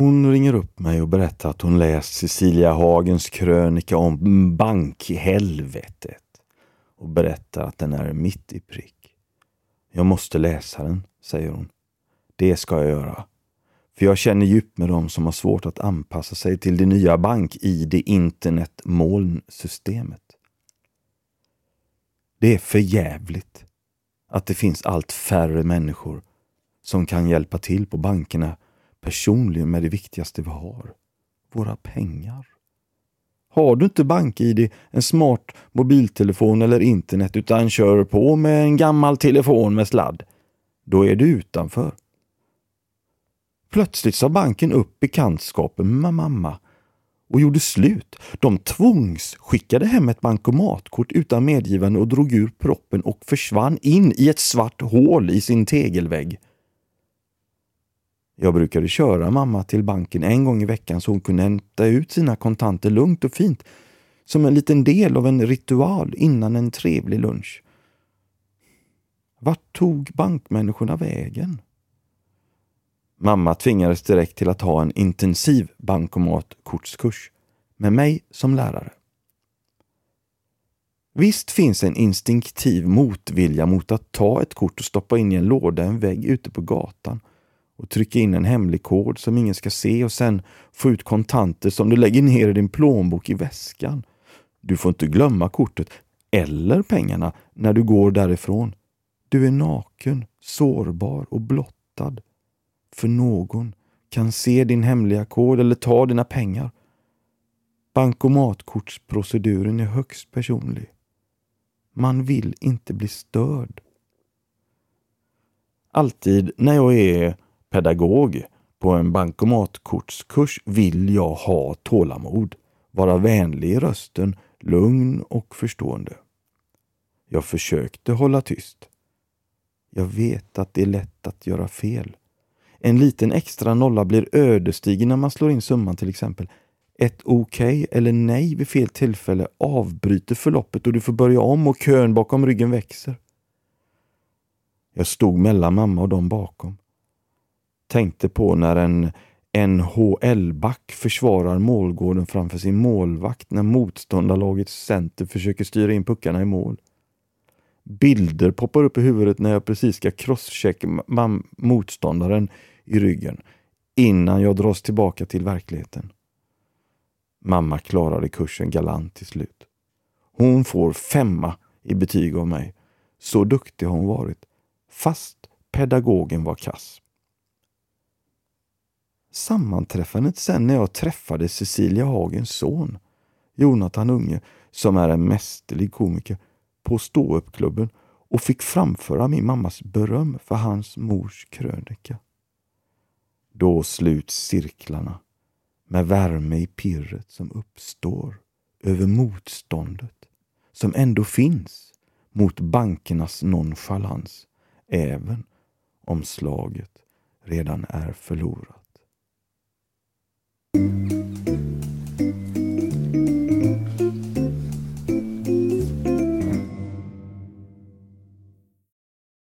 Hon ringer upp mig och berättar att hon läst Cecilia Hagens krönika om bankhelvetet och berättar att den är mitt i prick. Jag måste läsa den, säger hon. Det ska jag göra. För jag känner djupt med dem som har svårt att anpassa sig till det nya bank-id internetmolnsystemet. Det är för jävligt att det finns allt färre människor som kan hjälpa till på bankerna personligen med det viktigaste vi har. Våra pengar. Har du inte BankID, en smart mobiltelefon eller internet utan kör på med en gammal telefon med sladd, då är du utanför. Plötsligt sa banken upp bekantskapen med mamma och gjorde slut. De tvångsskickade hem ett bankomatkort utan medgivande och drog ur proppen och försvann in i ett svart hål i sin tegelvägg. Jag brukade köra mamma till banken en gång i veckan så hon kunde hämta ut sina kontanter lugnt och fint som en liten del av en ritual innan en trevlig lunch. Vart tog bankmänniskorna vägen? Mamma tvingades direkt till att ha en intensiv bankomatkortskurs med mig som lärare. Visst finns en instinktiv motvilja mot att ta ett kort och stoppa in i en låda en vägg ute på gatan och trycka in en hemlig kod som ingen ska se och sen få ut kontanter som du lägger ner i din plånbok i väskan. Du får inte glömma kortet eller pengarna när du går därifrån. Du är naken, sårbar och blottad. För någon kan se din hemliga kod eller ta dina pengar. Bankomatkortsproceduren är högst personlig. Man vill inte bli störd. Alltid när jag är pedagog på en bankomatkortskurs vill jag ha tålamod, vara vänlig i rösten, lugn och förstående. Jag försökte hålla tyst. Jag vet att det är lätt att göra fel. En liten extra nolla blir ödesdiger när man slår in summan till exempel. Ett okej okay eller nej vid fel tillfälle avbryter förloppet och du får börja om och kön bakom ryggen växer. Jag stod mellan mamma och dem bakom tänkte på när en NHL-back försvarar målgården framför sin målvakt när motståndarlagets center försöker styra in puckarna i mål. Bilder poppar upp i huvudet när jag precis ska crosschecka motståndaren i ryggen innan jag dras tillbaka till verkligheten. Mamma klarade kursen galant till slut. Hon får femma i betyg av mig. Så duktig har hon varit. Fast pedagogen var kass. Sammanträffandet sen när jag träffade Cecilia Hagens son, Jonathan Unge, som är en mästerlig komiker, på ståuppklubben och fick framföra min mammas beröm för hans mors krönika. Då sluts cirklarna med värme i pirret som uppstår över motståndet som ändå finns mot bankernas nonchalans även om slaget redan är förlorat. thank you